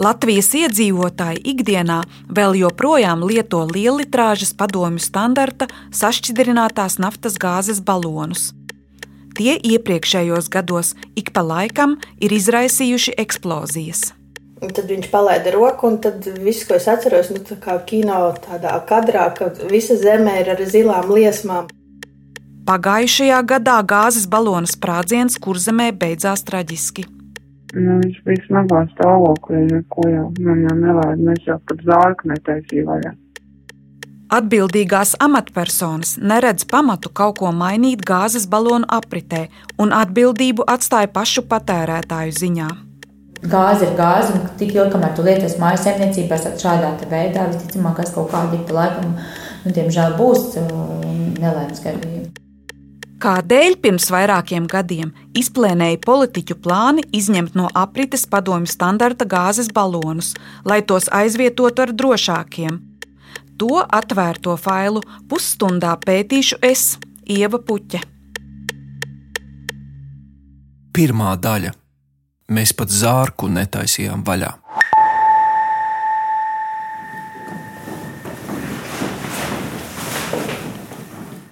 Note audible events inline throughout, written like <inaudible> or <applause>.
Latvijas iedzīvotāji ikdienā vēl joprojām lieto liellitrāžas padomju standarta sašķidrinātās naftas gāzes balonus. Tie iepriekšējos gados ik pa laikam ir izraisījuši eksplozijas. Un tad viņš palaida roku, un tad viss, ko es atceros, nu, tā kā kino tādā kadrā, ka visa zeme ir ar zilām liesmām. Pagājušajā gadā gāzes balona sprādziens kurzemē beidzās traģiski. Nu, viņš bija smagā stāvoklī, neko jau man jau nelaid, mēs jau pat zārku netaisīja vaļā. Atbildīgās amatpersonas neredz pamatu kaut ko mainīt gāzes balonu apritē, un atbildību atstāja pašu patērētāju ziņā. Gāze ir gāze, un tik ilgi, kamēr tu lietos mājas saimniecībās, šādā veidā visticamāk, ka kaut kādi pa laikam, nu, diemžēl, būs nelaimes gadījumi. Kādēļ pirms vairākiem gadiem izplēnēja politiķu plāni izņemt no aprites padomju standarta gāzes balonus, lai tos aizvietotu ar drošākiem? To atvērto failu pusstundā pētīšu es, Ieva Puķe. Pirmā daļa. Mēs pat zārku netaisījām vaļā.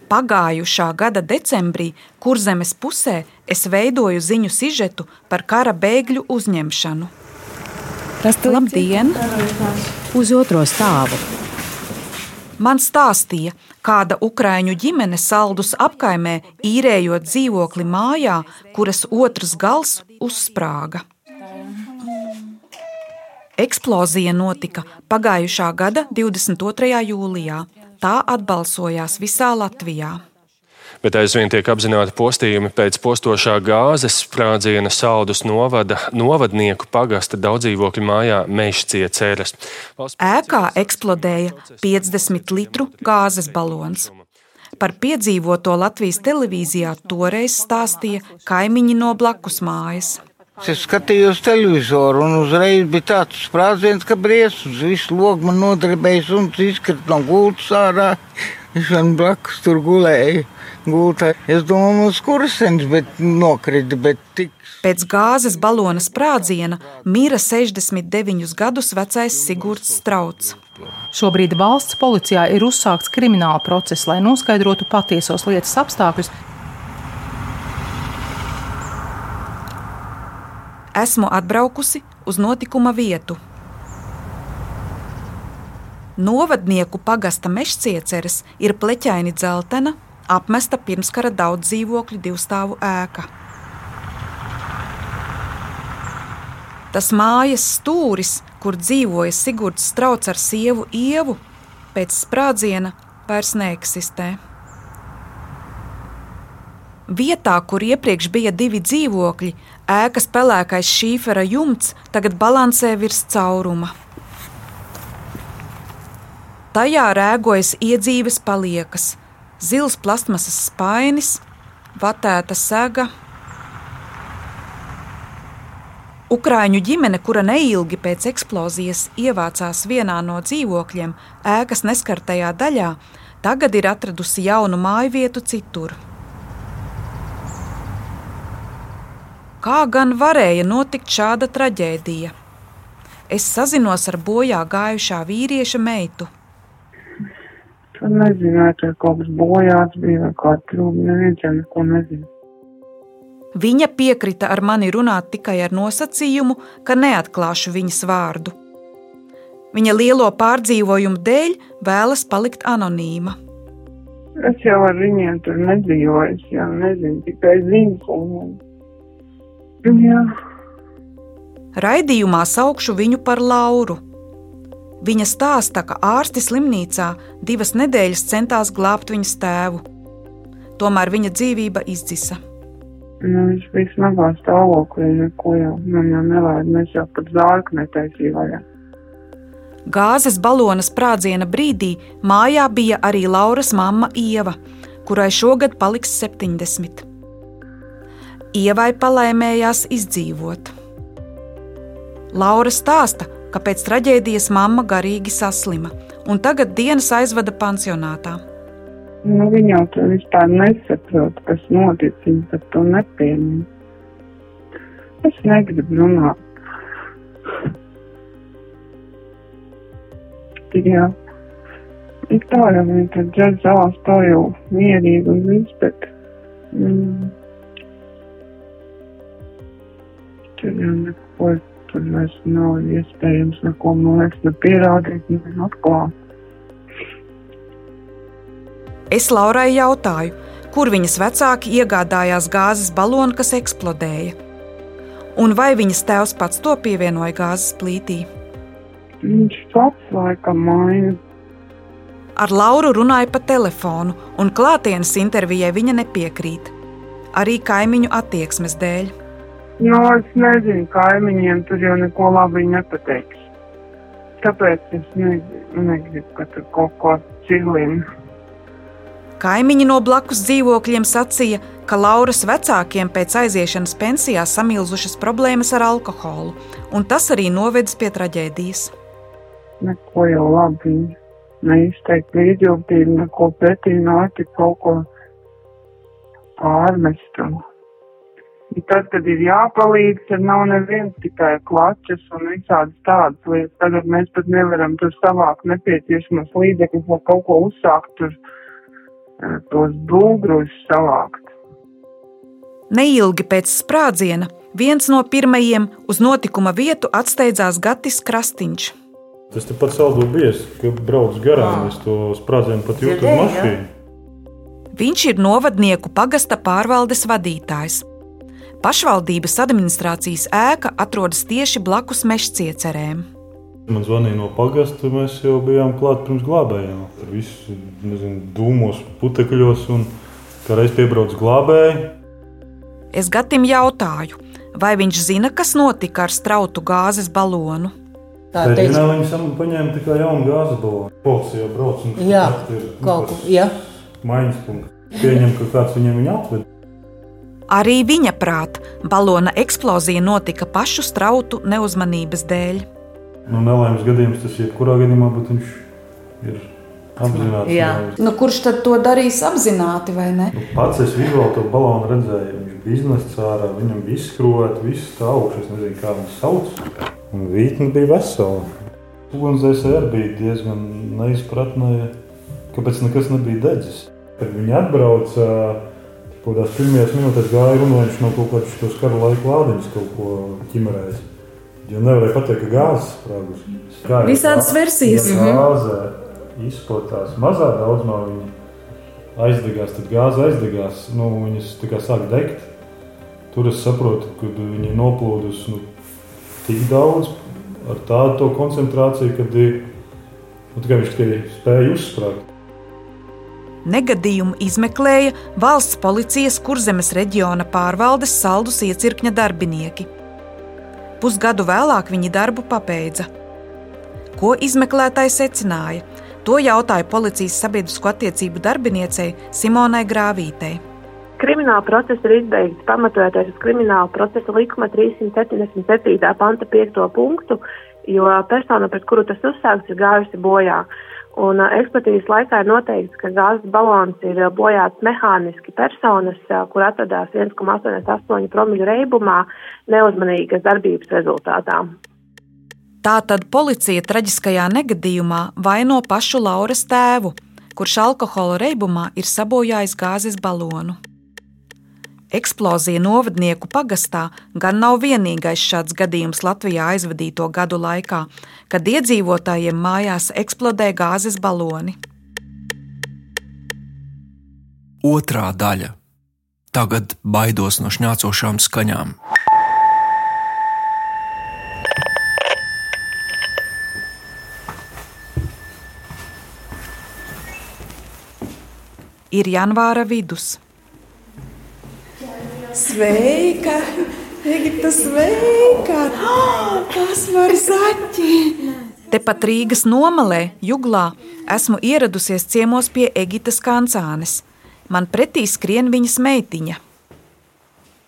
Pagājušā gada decembrī Kurzemes pusē es veidoju ziņu sižetu par kara bēgļu uzņemšanu. Tas ir Labdien! Uz otro stāvu. Man stāstīja, kāda ukrāņu ģimene saldus apkaimē īrējot dzīvokli mājā, kuras otrs gals uzsprāga. Eksplozija notika pagājušā gada 22. jūlijā. Tā atbalsojās visā Latvijā. Bet aizvien tiek apzināti postījumi pēc postošā gāzes sprādziena saldus novada novadnieku pagasta daudzdzīvokļu mājā Mešcie ceres. Ēkā eksplodēja 50 litru gāzes balons. Par piedzīvoto Latvijas televīzijā toreiz stāstīja kaimiņi no blakus mājas. Es skatījos televizoru, un uzreiz bija tāds sprādziens, ka briesmas visu logu man nodarbējis un izkrita no gultas ārā. Viņš man blakus tur gulēja. Gultā. Es domāju, uz kursenes, bet nokrita. Bet tik... Pēc gāzes balona sprādziena mira 69 gadus vecais Sigurds Strauts. Šobrīd valsts policijā ir uzsākts krimināla process, lai noskaidrotu patiesos lietas apstākļus, esmu atbraukusi uz notikuma vietu. Novadnieku pagasta mežcieceres ir pleķaini dzeltena, apmesta pirmskara daudz dzīvokļu divstāvu ēka. Tas mājas stūris, kur dzīvoja Sigurds Strauts ar sievu Ievu, pēc sprādziena vairs neeksistē. Vietā, kur iepriekš bija divi dzīvokļi, ēkas pelēkais šīfera jumts tagad balansē virs cauruma. Tajā rēgojas iedzīves paliekas, zils plastmasas spainis, vatēta sega. Ukrāņu ģimene, kura neilgi pēc eksplozijas ievācās vienā no dzīvokļiem, ēkas neskartajā daļā, tagad ir atradusi jaunu māju vietu citur. Kā gan varēja notikt šāda traģēdija? Es sazinos ar bojā gājušā vīrieša meitu. Tad nezinu, vai tur kaut kas bojāts bija vai kā trūkst. Neviens neko nezina. Viņa piekrita ar mani runāt tikai ar nosacījumu, ka neatklāšu viņas vārdu. Viņa lielo pārdzīvojumu dēļ vēlas palikt anonīma. Es jau ar viņiem tur nedzīvoju, es jau nezinu, tikai zinu, ko viņi Jā. Raidījumā saukšu viņu par Lauru. Viņa stāsta, ka ārsti slimnīcā divas nedēļas centās glābt viņas tēvu. Tomēr viņa dzīvība izdzisa. Nu, viņš bija smagā stāvoklī, neko jau man jau nelaid, mēs jau pat zārku netaisīja vaļā. Gāzes balona sprādziena brīdī mājā bija arī Lauras mamma Ieva, kurai šogad paliks 70. Ievai palaimējās izdzīvot. Laura stāsta, ka pēc traģēdijas mamma garīgi saslima, un tagad dienas aizvada pansionātā. Nu, viņa jau to vispār nesaprot, kas notic, viņa pat to nepieņem. Es negribu runāt. jā. Ir tā jau viņi tad dzer zāles, tā jau mierīgi un viss, bet mm, tur jau neko, tur vairs nav iespējams neko, man liekas, ne pierādīt, ne atklāt. Es Laurai jautāju, kur viņas vecāki iegādājās gāzes balonu, kas eksplodēja, un vai viņas tēvs pats to pievienoja gāzes plītī. Viņš pats laikam maina. Ar Lauru runāja pa telefonu, un klātienes intervijai viņa nepiekrīt. Arī kaimiņu attieksmes dēļ. Nu, es nezinu, kaimiņiem tur jau neko labi nepateiks. Tāpēc es negribu, negribu ka tur kaut ko cilinu. Kaimiņi no blakus dzīvokļiem sacīja, ka Lauras vecākiem pēc aiziešanas pensijā samilzušas problēmas ar alkoholu, un tas arī novedis pie traģēdijas. Neko jau labi neizteikt līdzjūtību, neko pretī nākt kaut ko pārmest. Un tad, kad ir jāpalīdz, tad nav neviens tikai klačas un visādas tādas lietas. Tagad mēs pat nevaram tur savākt nepieciešamos līdzekļus, lai kaut ko uzsākt, tur eh, tos bulgrus savākt. Neilgi pēc sprādziena viens no pirmajiem uz notikuma vietu atsteidzās Gatis Krastīņš. Tas tepat saldo bies, ka brauc garām, es to sprādzienu pat jūtu mašīnu. Viņš ir novadnieku pagasta pārvaldes vadītājs. Pašvaldības administrācijas ēka atrodas tieši blakus mežciecerēm. Man zvanīja no pagasta, mēs jau bijām klāt pirms glābējiem. Ar visu, nezinu, dūmos, putekļos, un kā reiz piebrauc glābēji. Es Gatim jautāju, vai viņš zina, kas notika ar strautu gāzes balonu. Tā dienā viņi sam paņēma tikai jaunu gāzes balonu. Policija jau brauc un Jā, ir kaut ko, jā. Maiņas punkts. Pieņem, ka kāds viņiem viņu atved. Arī viņa prāt, balona eksplozija notika pašu strautu neuzmanības dēļ. Nu, nelaimes gadījums tas jebkurā gadījumā, bet viņš ir apzināts. Jā. Nu, kurš tad to darīs apzināti vai ne? Nu, pats es vizuāli to balonu redzēju. Viņš bija iznests ārā, viņam bija izskrūvēta, viss tā augšas, es nezinu, kā viņas sauc. Un vītne bija vesela. Ugunsdzēsēji arī bija diezgan neizpratnē, kāpēc nekas nebija dedzis. Kad viņi atbrauca, kaut kādās pirmajās minūtēs gāja runa, viņš no kaut kādas tos kara laika lādiņas kaut ko ķimerēs. Jo nevarēja pateikt, ka gāzes sprāgus. Visādas versijas. Ja gāze izplatās mazā daudzumā, viņa aizdegās, tad gāze aizdegās, nu, viņas tā kā sāk degt. Tur es saprotu, ka viņi noplūdus nu, tik daudz ar tādu koncentrāciju, ka nu, viņš tikai spēja uzsprāgt. Negadījumu izmeklēja valsts policijas kurzemes reģiona pārvaldes saldus iecirkņa darbinieki. Pusgadu vēlāk viņi darbu pabeidza. Ko izmeklētāji secināja? To jautāja policijas sabiedrisko attiecību darbiniecei Simonai Grāvītei. Krimināla procesa ir izbeigts pamatojoties uz krimināla procesa likuma 377. panta 5. punktu, jo persona, pret kuru tas uzsākts, ir gājusi bojā. Un ekspertīzes laikā ir noteikts, ka gāzes balons ir bojāts mehāniski personas, kur atradās 1,88 promiļu reibumā neuzmanīgas darbības rezultātā. Tātad policija traģiskajā negadījumā vaino pašu Lauras tēvu, kurš alkohola reibumā ir sabojājis gāzes balonu. Eksplozija novadnieku pagastā gan nav vienīgais šāds gadījums Latvijā aizvadīto gadu laikā, kad iedzīvotājiem mājās eksplodē gāzes baloni. Otrā daļa. Tagad baidos no šņācošām skaņām. Ir janvāra vidus. Sveika! Egipta sveika! Oh, kas var zaķi? Tepat Rīgas nomalē, Juglā, esmu ieradusies ciemos pie Egitas kancānes. Man pretī skrien viņas meitiņa.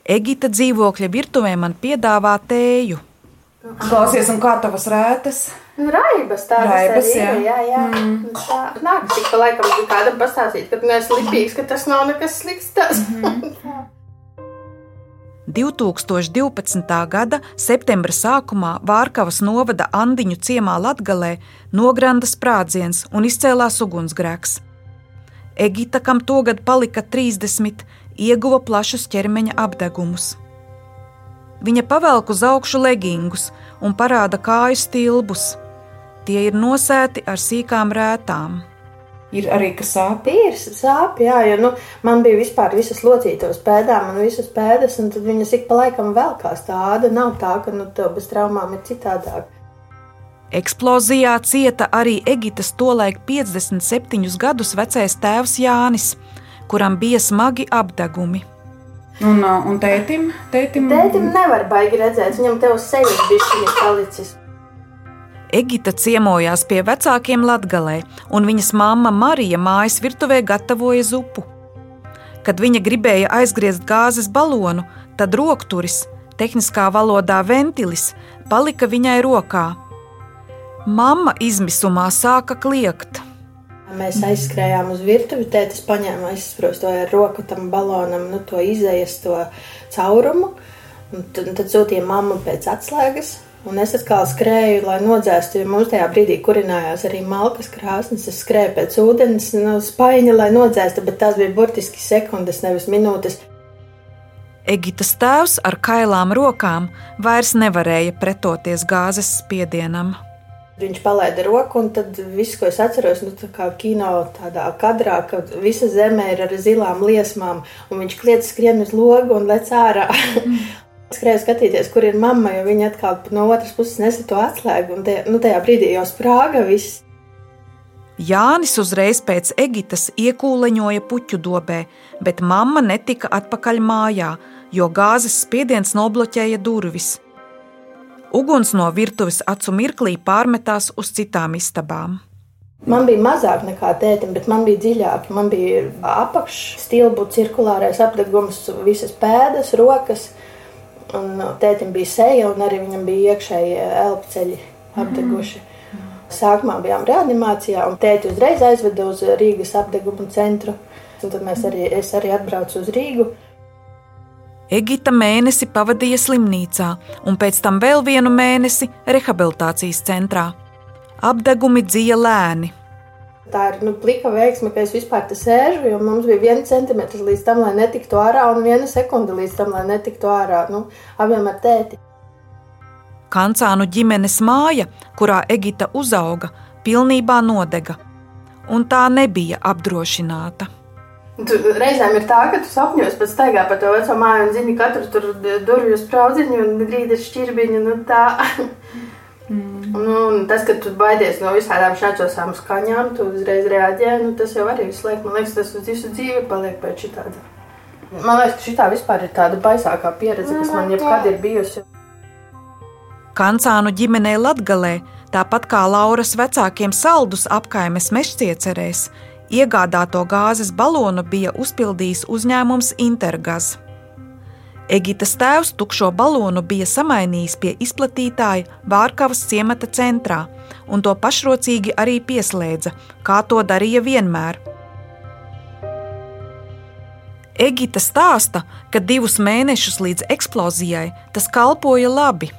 Egita dzīvokļa virtuvē man piedāvā tēju. Klausies, un kā tavas rētas? Nu, raibas tādas Raibas, arī jā. ir. Jā, jā. Mm. Tā nāk tik pa laikam kādam pastāstīt, ka tu neesi lipīgs, ka tas nav nekas slikts. Tas. Mm -hmm. <laughs> 2012. gada septembra sākumā Vārkavas novada Andiņu ciemā Latgalē nogranda sprādziens un izcēlās ugunsgrēks. Egita, kam togad palika 30, ieguva plašus ķermeņa apdegumus. Viņa pavelk uz augšu legingus un parāda kāju stilbus. Tie ir nosēti ar sīkām rētām. Ir arī kas sāp. Ir sāpes, jā, jo nu, man bija vispār visas locītas pēdām un visas pēdas, un tad viņas ik pa laikam velkās tāda. Nav tā, ka nu, tev bez traumām ir citādāk. Eksplozijā cieta arī Egitas tolaik 57 gadus vecais tēvs Jānis, kuram bija smagi apdegumi. Un, un tētim? Tētim, tētim nevar baigi redzēt, viņam te uz sejas bija palicis. Egita ciemojās pie vecākiem Latgalē, un viņas māma Marija mājas virtuvē gatavoja zupu. Kad viņa gribēja aizgriezt gāzes balonu, tad rokturis, tehniskā valodā ventilis, palika viņai rokā. Mamma izmisumā sāka kliegt. Mēs aizskrējām uz virtuvi, tētis paņēma aizsprostoju ar roku tam balonam, nu, to izējas, to caurumu, un tad, tad sūtīja mammu pēc atslēgas, Un es atkal skrēju, lai nodzēstu, jo mums tajā brīdī kurinājās arī malkas krāsnes. Es skrēju pēc ūdens, no nu, spaiņa, lai nodzēstu, bet tās bija burtiski sekundes, nevis minūtes. Egitas tēvs ar kailām rokām vairs nevarēja pretoties gāzes spiedienam. Viņš palaida roku, un tad viss, ko es atceros, nu, tā kā kino tādā kadrā, ka visa zeme ir ar zilām liesmām, un viņš kliedz skrien uz logu un lec ārā. <laughs> Skrēju skatīties, kur ir mamma, jo viņa atkal no otras puses nesa to atslēgu, un tajā, nu, tajā brīdī jau sprāga viss. Jānis uzreiz pēc Egitas iekūleņoja puķu dobē, bet mamma netika atpakaļ mājā, jo gāzes spiediens nobloķēja durvis. Uguns no virtuves acu mirklī pārmetās uz citām istabām. Man bija mazāk nekā tētim, bet man bija dziļāk. Man bija apakšstilbu, cirkulārais apgabals, visas pēdas, rokas. Un uh, tētim bija seja, un arī viņam bija iekšēji uh, elpceļi apdeguši. Mm. Sākumā bijām reanimācijā, un tēti uzreiz aizveda uz Rīgas apdegumu centru. Un tad mēs arī, es arī atbraucu uz Rīgu. Egita mēnesi pavadīja slimnīcā, un pēc tam vēl vienu mēnesi rehabilitācijas centrā. Apdegumi dzija lēni, Tā ir nu, plika veiksme, ka es vispār te sēžu, jo mums bija viena centimetra līdz tam, lai netiktu ārā, un viena sekunde līdz tam, lai netiktu ārā. Nu, abiem ar tēti. Kancānu ģimenes māja, kurā Egita uzauga, pilnībā nodega, un tā nebija apdrošināta. Tu, reizēm ir tā, ka tu sapņos pēc staigā par to veco māju un zini katru tur durvju spraudziņu un grīdas šķirbiņu. Nu tā. <laughs> Mm. Nu, tas, ka tu baidies no visām šādām skaņām, tu uzreiz reaģē, nu, tas jau arī visu laiku, man liekas, tas uz visu dzīvi paliek pēc šitāda. Man liekas, ka šī vispār ir tāda baisākā pieredze, kas man jebkad ir bijusi. Kancānu ģimenei Latgalē, tāpat kā Lauras vecākiem saldus apkaimes mežciecerēs, iegādāto gāzes balonu bija uzpildījis uzņēmums Intergaz. Egitas tēvs tukšo balonu bija samainījis pie izplatītāja Vārkavas ciemata centrā, un to pašrocīgi arī pieslēdza, kā to darīja vienmēr. Egita stāsta, ka divus mēnešus līdz eksplozijai tas kalpoja labi.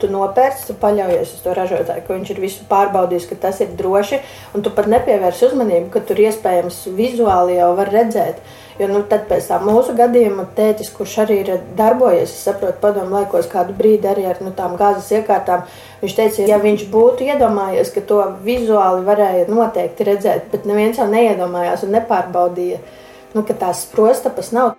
Tu nopērci, tu paļaujies uz to ražotāju, ka viņš ir visu pārbaudījis, ka tas ir droši, un tu pat nepievērsi uzmanību, ka tur iespējams vizuāli jau var redzēt, Jo nu, tad pēc tam mūsu gadījuma tētis, kurš arī ir darbojies, es saprotu, padomu laikos kādu brīdi arī ar nu, tām gāzes iekārtām, viņš teica, ja viņš būtu iedomājies, ka to vizuāli varēja noteikti redzēt, bet neviens jau neiedomājās un nepārbaudīja, nu, ka tās sprostapas nav.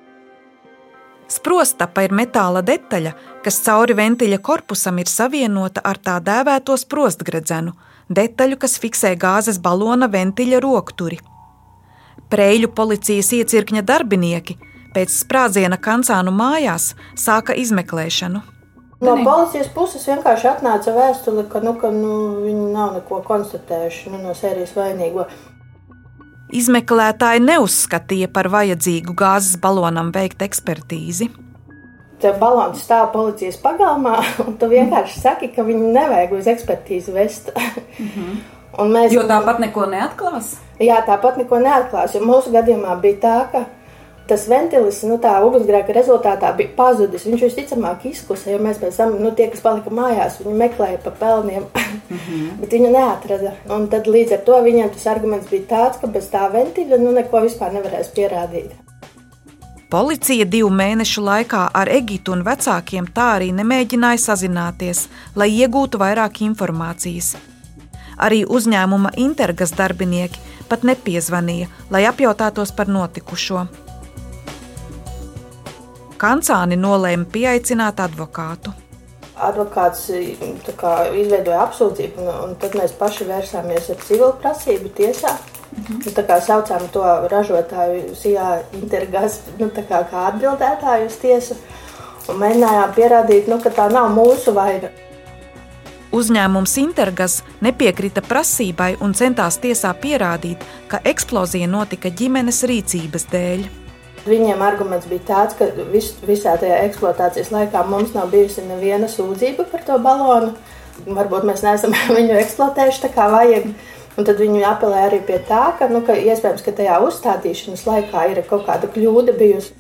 Sprostapa ir metāla detaļa, kas cauri ventiļa korpusam ir savienota ar tā dēvēto sprostgredzenu, detaļu, kas fiksē gāzes balona ventiļa rokturi. Preļu policijas iecirkņa darbinieki pēc sprādziena kancānu mājās sāka izmeklēšanu. No policijas puses vienkārši atnāca vēstule, ka, nu, ka nu, viņi nav neko konstatējuši nu, no sērijas vainīgo. Izmeklētāji neuzskatīja par vajadzīgu gāzes balonam veikt ekspertīzi. Balons stāv policijas pagalmā, un tu vienkārši saki, ka viņu nevajag uz ekspertīzi vest. Mm -hmm. Mēs, jo tāpat neko neatklās? Jā, tāpat neko neatklās. Mūsu gadījumā bija tā, ka tas ventilis, nu, tā ugunsgrēka rezultātā bija pazudis. Viņš visticamāk izkusa, jo mēs pēc tam, nu, tie, kas palika mājās, viņi meklēja pa pelniem, mm -hmm. <laughs> bet viņu neatrada. Un tad līdz ar to viņiem tas arguments bija tāds, ka bez tā ventiļa, nu, neko vispār nevarēs pierādīt. Policija divu mēnešu laikā ar Egitu un vecākiem tā arī nemēģināja sazināties, lai iegūtu vairāk informācijas. Arī uzņēmuma intergas darbinieki pat nepiezvanīja, lai apjautātos par notikušo. Kancāni nolēma pieaicināt advokātu. Advokāts kā, izveidoja apsūdzību, un, un tad mēs paši vērsāmies ar civilu prasību tiesā. Mhm. Nu, tā kā saucām to ražotāju Sijā Intergas nu, kā, kā atbildētāju uz tiesu un mēģinājām pierādīt, nu, ka tā nav mūsu vaina. Uzņēmums Intergas nepiekrita prasībai un centās tiesā pierādīt, ka eksplozija notika ģimenes rīcības dēļ. Viņiem arguments bija tāds, ka vis, visā tajā eksploatācijas laikā mums nav bijusi neviena sūdzība par to balonu. Varbūt mēs neesam <laughs> viņu eksploatējuši tā kā vajag. Un tad viņi apelē arī pie tā, ka, nu, ka iespējams, ka tajā uzstādīšanas laikā ir kaut kāda kļūda bijusi.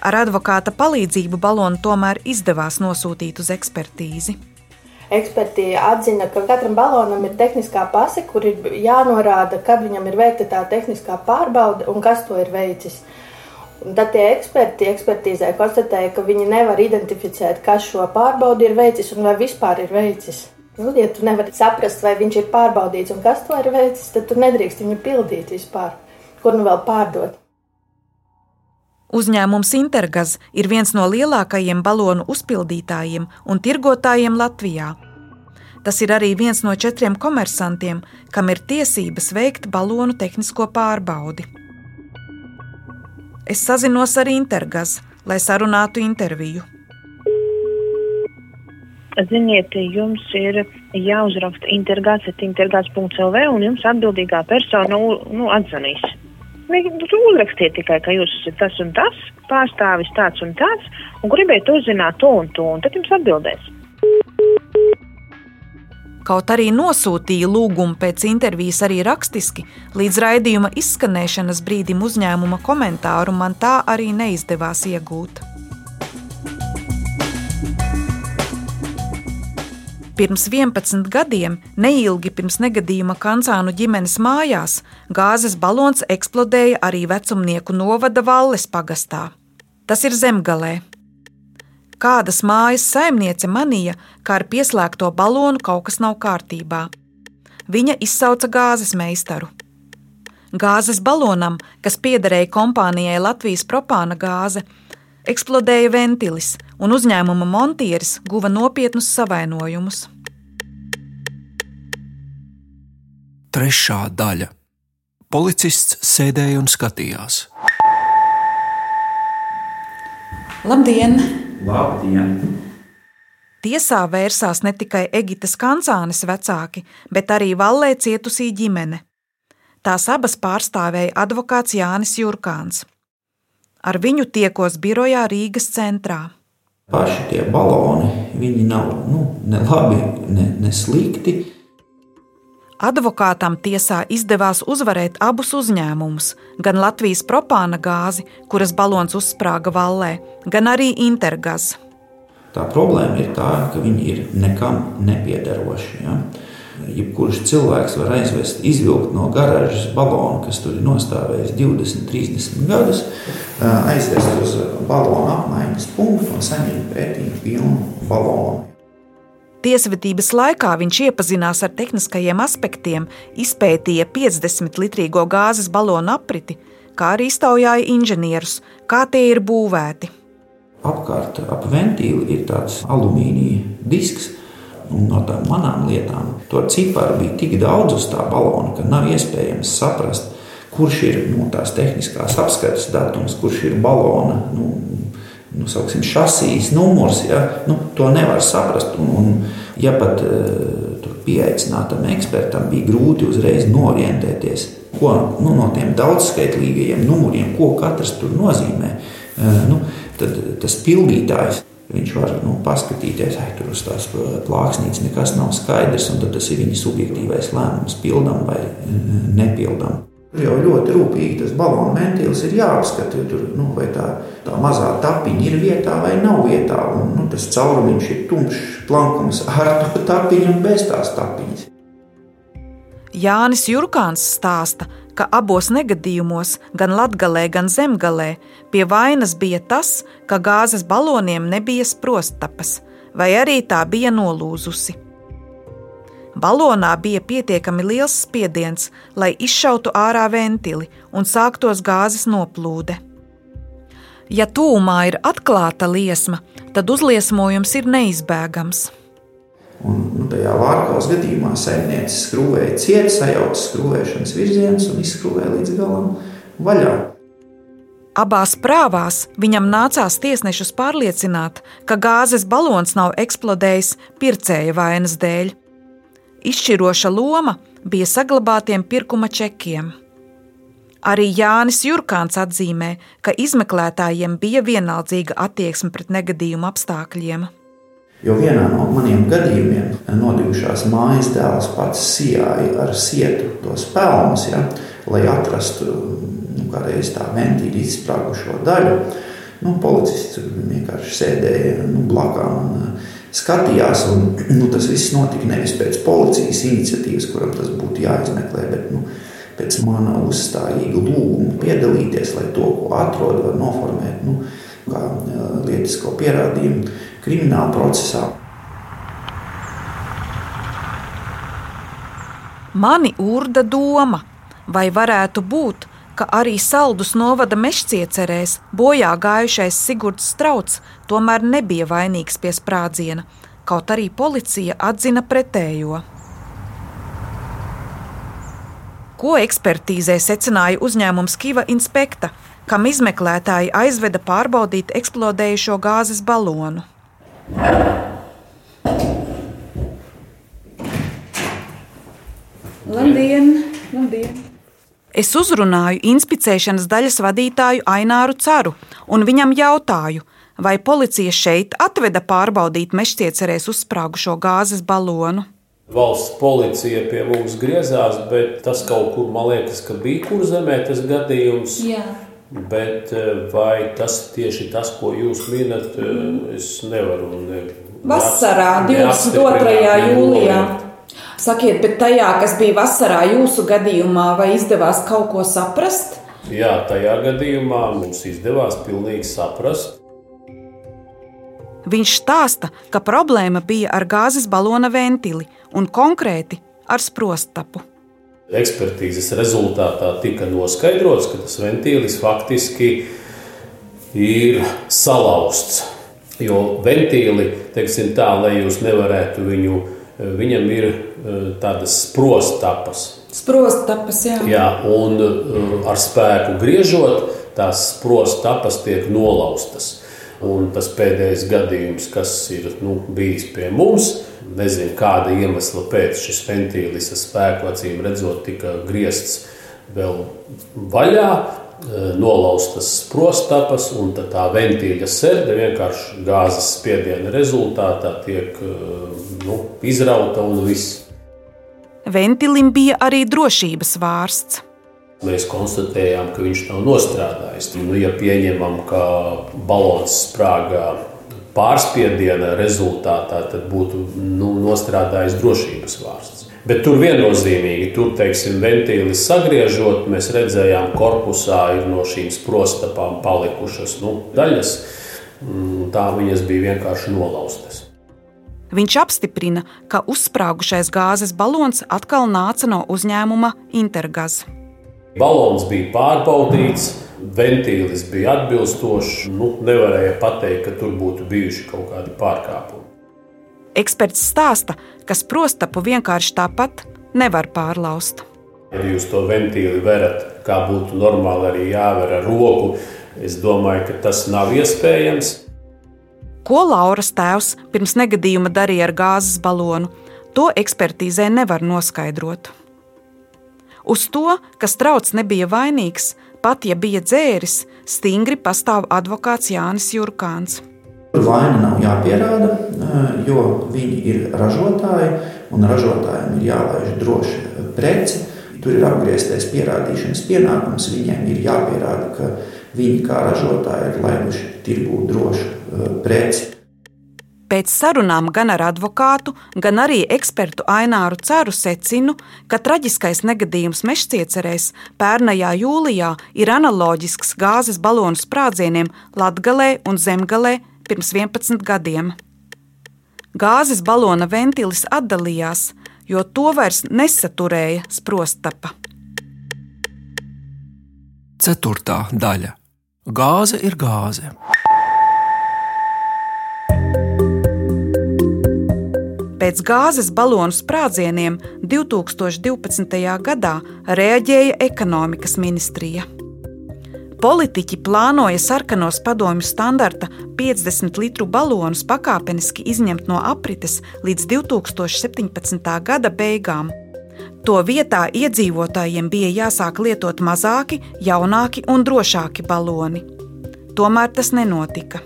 Ar advokāta palīdzību balonu tomēr izdevās nosūtīt uz ekspertīzi. Eksperti atzina, ka katram balonam ir tehniskā pase, kur ir jānorāda, kad viņam ir veikta tā tehniskā pārbaude un kas to ir veicis. Un tad tie eksperti ekspertīzē konstatēja, ka viņi nevar identificēt, kas šo pārbaudi ir veicis un vai vispār ir veicis. Nu, ja tu nevari saprast, vai viņš ir pārbaudīts un kas to ir veicis, tad tu nedrīkst viņu pildīt vispār. Kur nu vēl pārdot? Uzņēmums Intergaz ir viens no lielākajiem balonu uzpildītājiem un tirgotājiem Latvijā. Tas ir arī viens no četriem komersantiem, kam ir tiesības veikt balonu tehnisko pārbaudi. Es sazinos ar Intergaz, lai sarunātu interviju. Ziniet, jums ir jāuzraksta intergāts.intergāts.lv un jums atbildīgā persona nu, nu, atzvanīs. Uzrakstiet tikai, ka jūs esat tas un tas, pārstāvis tāds un tāds, un gribētu uzzināt to un to, un tad jums atbildēs. Kaut arī nosūtīja lūgumu pēc intervijas arī rakstiski, līdz raidījuma izskanēšanas brīdim uzņēmuma komentāru man tā arī neizdevās iegūt. Pirms 11 gadiem, neilgi pirms negadījuma Kancānu ģimenes mājās, gāzes balons eksplodēja arī vecumnieku novada Valles pagastā. Tas ir zemgalē, Kādas mājas saimniece manīja, ka ar pieslēgto balonu kaut kas nav kārtībā. Viņa izsauca gāzes meistaru. Gāzes balonam, kas piederēja kompānijai Latvijas propāna gāze, eksplodēja ventilis, un uzņēmuma montieris guva nopietnus savainojumus. Trešā daļa. Policists sēdēja un skatījās. Labdien! Labdien! Tiesā vērsās ne tikai Egitas Kancānes vecāki, bet arī Vallē cietusī ģimene. Tās abas pārstāvēja advokāts Jānis Jurkāns. Ar viņu tiekos birojā Rīgas centrā. Paši tie baloni, viņi nav nu, ne labi, ne, ne slikti. Advokātam tiesā izdevās uzvarēt abus uzņēmumus, gan Latvijas propāna gāzi, kuras balons uzsprāga vallē, gan arī Intergaz. Tā problēma ir tā, ka viņi ir nekam nepiederoši. Ja? Jebkurš cilvēks var aizvest, izvilkt no garāžas balonu, kas tur ir nostājis 20, 30 gadus, aizvest uz balonu apmaiņas punktu un saņemt pētījumu pilnu balonu. Tiesvedības laikā viņš iepazinās ar tehniskajiem aspektiem, izpētīja 50 litrīgo gāzes balonu apriti, kā arī iztaujāja inženierus, kā tie ir būvēti. Apkārt ap ventīli ir tāds alumīnija disks, no tām manām lietām to ciparu bija tik daudz uz tā balona, ka nav iespējams saprast, kurš ir nu, tās tehniskās apskates datums, kurš ir balona nu, nu, sauksim, šasijas numurs. Ja? Nu, to nevar saprast. Un, un, ja pat uh, pieaicinātam ekspertam bija grūti uzreiz norientēties, ko nu, no tiem daudzskaitlīgajiem numuriem, ko katrs tur nozīmē, uh, nu, tad tas pildītājs. Viņš var nu, paskatīties, vai tur uz tās plāksnītes nekas nav skaidrs, un tas ir viņa subjektīvais lēmums, pildām vai nepildām. Tur jau ļoti rūpīgi tas balonu ventīls ir jāapskata. Tur, nu, vai tā, tā mazā tapiņa ir vietā vai nav vietā. Un, nu, tas caurumiņš ir tumšs, plankums <laughs> ar to tapiņu un bez tās tapiņas. Jānis Jurkāns stāsta, ka abos negadījumos, gan latgalē, gan zemgalē, pie vainas bija tas, ka gāzes baloniem nebija sprosttapas, vai arī tā bija nolūzusi. Balonā bija pietiekami liels spiediens, lai izšautu ārā ventili un sāktos gāzes noplūde. Ja tūmā ir atklāta liesma, tad uzliesmojums ir neizbēgams. Un, nu, tajā vārkās gadījumā saimniece skrūvēja cieti, sajauca skrūvēšanas virzienus un izskrūvēja līdz galam vaļā. Abās prāvās viņam nācās tiesnešus pārliecināt, ka gāzes balons nav eksplodējis pircēja vainas dēļ. Izšķiroša loma bija saglabātiem pirkuma čekiem. Arī Jānis Jurkāns atzīmē, ka izmeklētājiem bija vienaldzīga attieksme pret negadījumu apstākļiem. Jo vienā no maniem gadījumiem nodigušās mājas dēls pats sijāja ar sietu tos pelnus, ja, lai atrastu nu, kādreiz tā ventīļa izsprāgušo daļu. Nu, policists vienkārši sēdēja nu, blakām un skatījās. Un, <clears throat> nu, tas viss notika nevis pēc policijas iniciatīvas, kuram tas būtu jāizmeklē, bet nu, pēc mana uzstājīga lūguma piedalīties, lai to, ko atrod, var noformēt nu, kā lietisko pierādījumu krimināla procesā. Mani urda doma, vai varētu būt, ka arī saldus novada mežciecerēs bojā gājušais Sigurds Strauts tomēr nebija vainīgs pie sprādziena, kaut arī policija atzina pretējo. Ko ekspertīzē secināja uzņēmums Kiva Inspekta, kam izmeklētāji aizveda pārbaudīt eksplodējušo gāzes balonu. Labdien! Labdien. Es uzrunāju inspicēšanas daļas vadītāju Aināru Caru un viņam jautāju, vai policija šeit atveda pārbaudīt mežciecerēs uzsprāgušo gāzes balonu. Valsts policija pie mums griezās, bet tas kaut kur, man liekas, ka bija kur zemē tas gadījums. Jā. Bet eh, vai tas tieši tas, ko jūs minat, mm. es nevaru. Ne, Vasarā, 22. jūlijā. Sakiet, bet tajā, kas bija vasarā jūsu gadījumā, vai izdevās kaut ko saprast? Jā, tajā gadījumā mums izdevās pilnīgi saprast. Viņš stāsta, ka problēma bija ar gāzes balona ventili un konkrēti ar sprosttapu. Ekspertīzes rezultātā tika noskaidrots, ka tas ventīlis faktiski ir salauzts. Jo ventīli, teiksim tā, lai jūs nevarētu viņu viņam ir e, tādas sprostapas. Sprostapas, jā. jā. Un e, ar spēku griežot, tās sprostapas tiek nolaustas. Un tas pēdējais gadījums, kas ir nu, bijis pie mums, nezinu, kāda iemesla pēc šis ventīlis ar spēku acīm redzot, tika griezts vēl vaļā. Eh, nolaustas prostapas, un tā ventīļa sērde vienkārši gāzes spiediena rezultātā tiek eh, nu, izrauta un viss. Ventilim bija arī drošības vārsts. Mēs konstatējām, ka viņš nav nostrādājis. Nu, ja pieņemam, ka balons sprāgā pārspiediena rezultātā, tad būtu nu, nostrādājis drošības vārsts. Bet tur viennozīmīgi, tur, teiksim, ventīlis sagriežot, mēs redzējām, ka korpusā ir no šīm sprostapām palikušas nu, daļas. Mm, tā viņas bija vienkārši nolaustas. Viņš apstiprina, ka uzsprāgušais gāzes balons atkal nāca no uzņēmuma Intergaz. Balons bija pārbaudīts, ventīlis bija atbilstošs. Nu, nevarēja pateikt, ka tur būtu bijuši kaut kādi pārkāpumi. Eksperts stāsta, ka sprostapu vienkārši tāpat nevar pārlaust. Ja jūs to ventīli verat, kā būtu normāli arī jāver ar roku, es domāju, ka tas nav iespējams. Ko Lauras tēvs pirms negadījuma darīja ar gāzes balonu, to ekspertīzē nevar noskaidrot. Uz to, ka strauts nebija vainīgs, pat ja bija dzēris, stingri pastāv advokāts Jānis Jurkāns. Vaina nav jāpierāda, eh, jo viņi ir ražotāji un ražotājiem ir jālaiž droši preci. Tur ir apgrieztais pierādīšanas pienākums. Viņiem ir jāpierāda, ka viņi kā ražotāji ir laiduši tirgū drošu uh, preci. Pēc sarunām gan ar advokātu, gan arī ekspertu Aināru Ceru secinu, ka traģiskais negadījums Mešciecerēs pērnajā jūlijā ir analoģisks gāzes balonu sprādzieniem Latgalē un Zemgalē pirms 11 gadiem. Gāzes balona ventilis atdalījās, jo to vairs nesaturēja sprostapa. Ceturtā daļa - Gāze ir gāze. Pēc gāzes balonu sprādzieniem 2012. gadā reaģēja ekonomikas ministrija. Politiķi plānoja sarkanos padomju standarta 50 litru balonus pakāpeniski izņemt no aprites līdz 2017. gada beigām. To vietā iedzīvotājiem bija jāsāk lietot mazāki, jaunāki un drošāki baloni. Tomēr tas nenotika.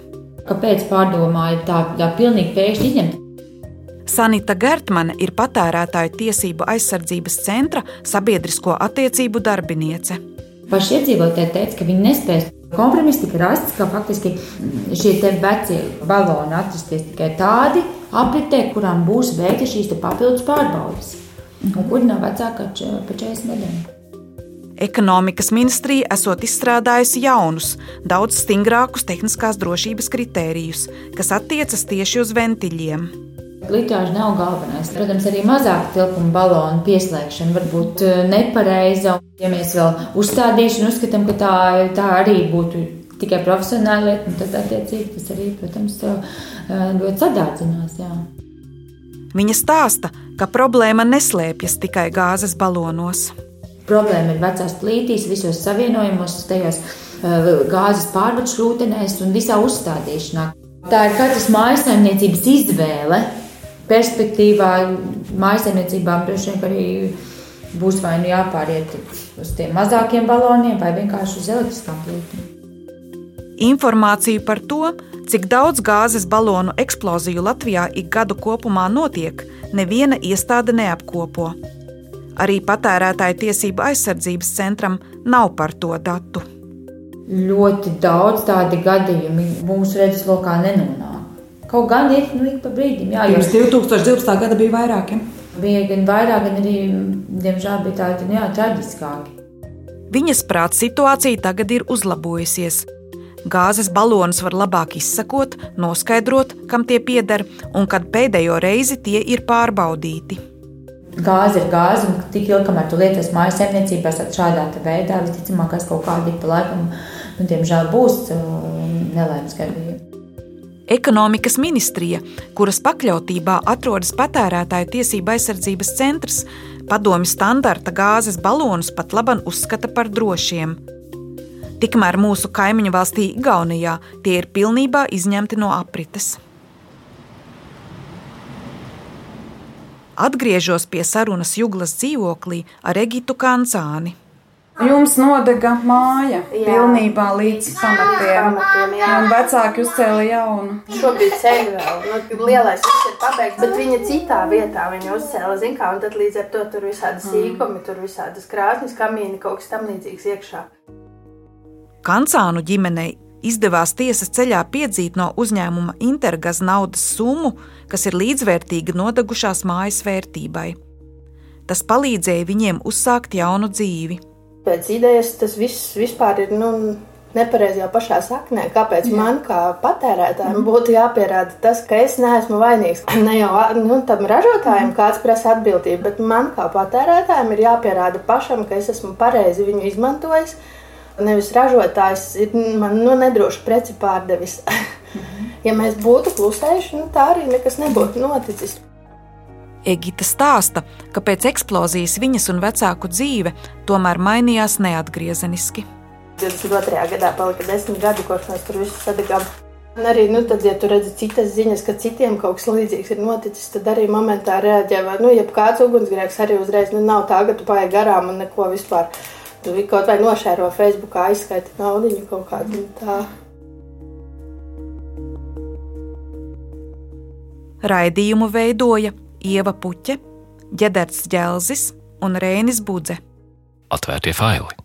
Kāpēc pārdomāja tā, tā pilnīgi pēkšņi izņemt? Sanita Gertmane ir patērētāju tiesību aizsardzības centra sabiedrisko attiecību darbiniece. Paši iedzīvotāji teica, ka viņi nespēs. Kompromiss tika rasts, ka faktiski šie vecie baloni atrasties tikai tādi apritē, kurām būs veikta šīs papildus pārbaudes, un kuri nav vecāki par 40 gadiem. Ekonomikas ministrija esot izstrādājusi jaunus, daudz stingrākus tehniskās drošības kritērijus, kas attiecas tieši uz ventiļiem. Litāža nav galvenais. Protams, arī mazāk tilpuma balonu pieslēgšana var būt eh, nepareiza. Ja mēs vēl uzstādīšanu uzskatām, ka tā, tā arī būtu tikai profesionāla lieta, tad attiecīgi tas arī, protams, eh, ļoti sadārdzinās. Jā. Viņa stāsta, ka problēma neslēpjas tikai gāzes balonos. Problēma ir vecās plītīs, visos savienojumos, tajos eh, gāzes pārvades rūtenēs un visā uzstādīšanā. Tā ir katras mājasemniecības izvēle perspektīvā mājsaimniecībām droši vien arī būs vai nu jāpāriet uz tiem mazākiem baloniem, vai vienkārši uz elektriskām plītām. Informāciju par to, cik daudz gāzes balonu eksploziju Latvijā ik gadu kopumā notiek, neviena iestāde neapkopo. Arī patērētāju tiesību aizsardzības centram nav par to datu. Ļoti daudz tādu gadījumu mūsu redzeslokā nenonāk. Kaut gan ir nu, ik pa brīdim. Jā, Pirms 2012. gada bija vairāk. Ja? Bija gan vairāk, gan arī, diemžēl, bija tādi nu, traģiskāki. Viņas prāt situācija tagad ir uzlabojusies. Gāzes balonus var labāk izsakot, noskaidrot, kam tie pieder, un kad pēdējo reizi tie ir pārbaudīti. Gāze ir gāze, un tik ilgi, kamēr tu lietos mājas saimniecībās, tad šādā veidā visticamāk, kaut kādi pa laikam, nu, diemžēl, būs nelaimes gadījumi. Ekonomikas ministrija, kuras pakļautībā atrodas patērētāju tiesība aizsardzības centrs, padomju standarta gāzes balonus pat laban uzskata par drošiem. Tikmēr mūsu kaimiņu valstī Igaunijā tie ir pilnībā izņemti no aprites. Atgriežos pie sarunas Juglas dzīvoklī ar Egitu Kancāni. Jums nodega māja jā. pilnībā līdz pamatiem. pamatiem jā. un vecāki uzcēla jaunu. Šobrīd ceļu vēl. Nu, lielais viss ir pabeigts, bet viņa citā vietā viņa uzcēla, zin kā, un tad līdz ar to tur visādi mm. sīkumi, tur visādas krāsnes, kamīni, kaut kas tam līdzīgs iekšā. Kancānu ģimenei izdevās tiesas ceļā piedzīt no uzņēmuma Intergas naudas summu, kas ir līdzvērtīga nodegušās mājas vērtībai. Tas palīdzēja viņiem uzsākt jaunu dzīvi. Pēc idejas tas viss vispār ir nu, nepareizi jau pašā saknē. Kāpēc Jā. man kā patērētājiem mm. būtu jāpierāda tas, ka es neesmu vainīgs? <clears throat> Ne jau nu, tam ražotājiem mm. kāds prasa atbildību, bet man kā patērētājiem ir jāpierāda pašam, ka es esmu pareizi viņu izmantojis. Nevis ražotājs ir man nu, nedroši preci pārdevis. <laughs> Mm. ja mēs būtu klusējuši, nu, tā arī nekas nebūtu noticis. Egita stāsta, ka pēc eksplozijas viņas un vecāku dzīve tomēr mainījās neatgriezeniski. 22. gadā palika desmit gadi, kopš mēs tur visu sadegām. Un arī, nu, tad, ja tu redzi citas ziņas, ka citiem kaut kas līdzīgs ir noticis, tad arī momentā reaģē. Vai, nu, ja kāds ugunsgrēks arī uzreiz, nu, nav tā, ka tu paiet garām un neko vispār. Tu kaut vai nošēro Facebookā, aizskaiti naudu kaut kādu tā. Raidījumu veidoja Ieva Puķe, Ģederts Dželzis un Rēnis Budze. atvērtie faili.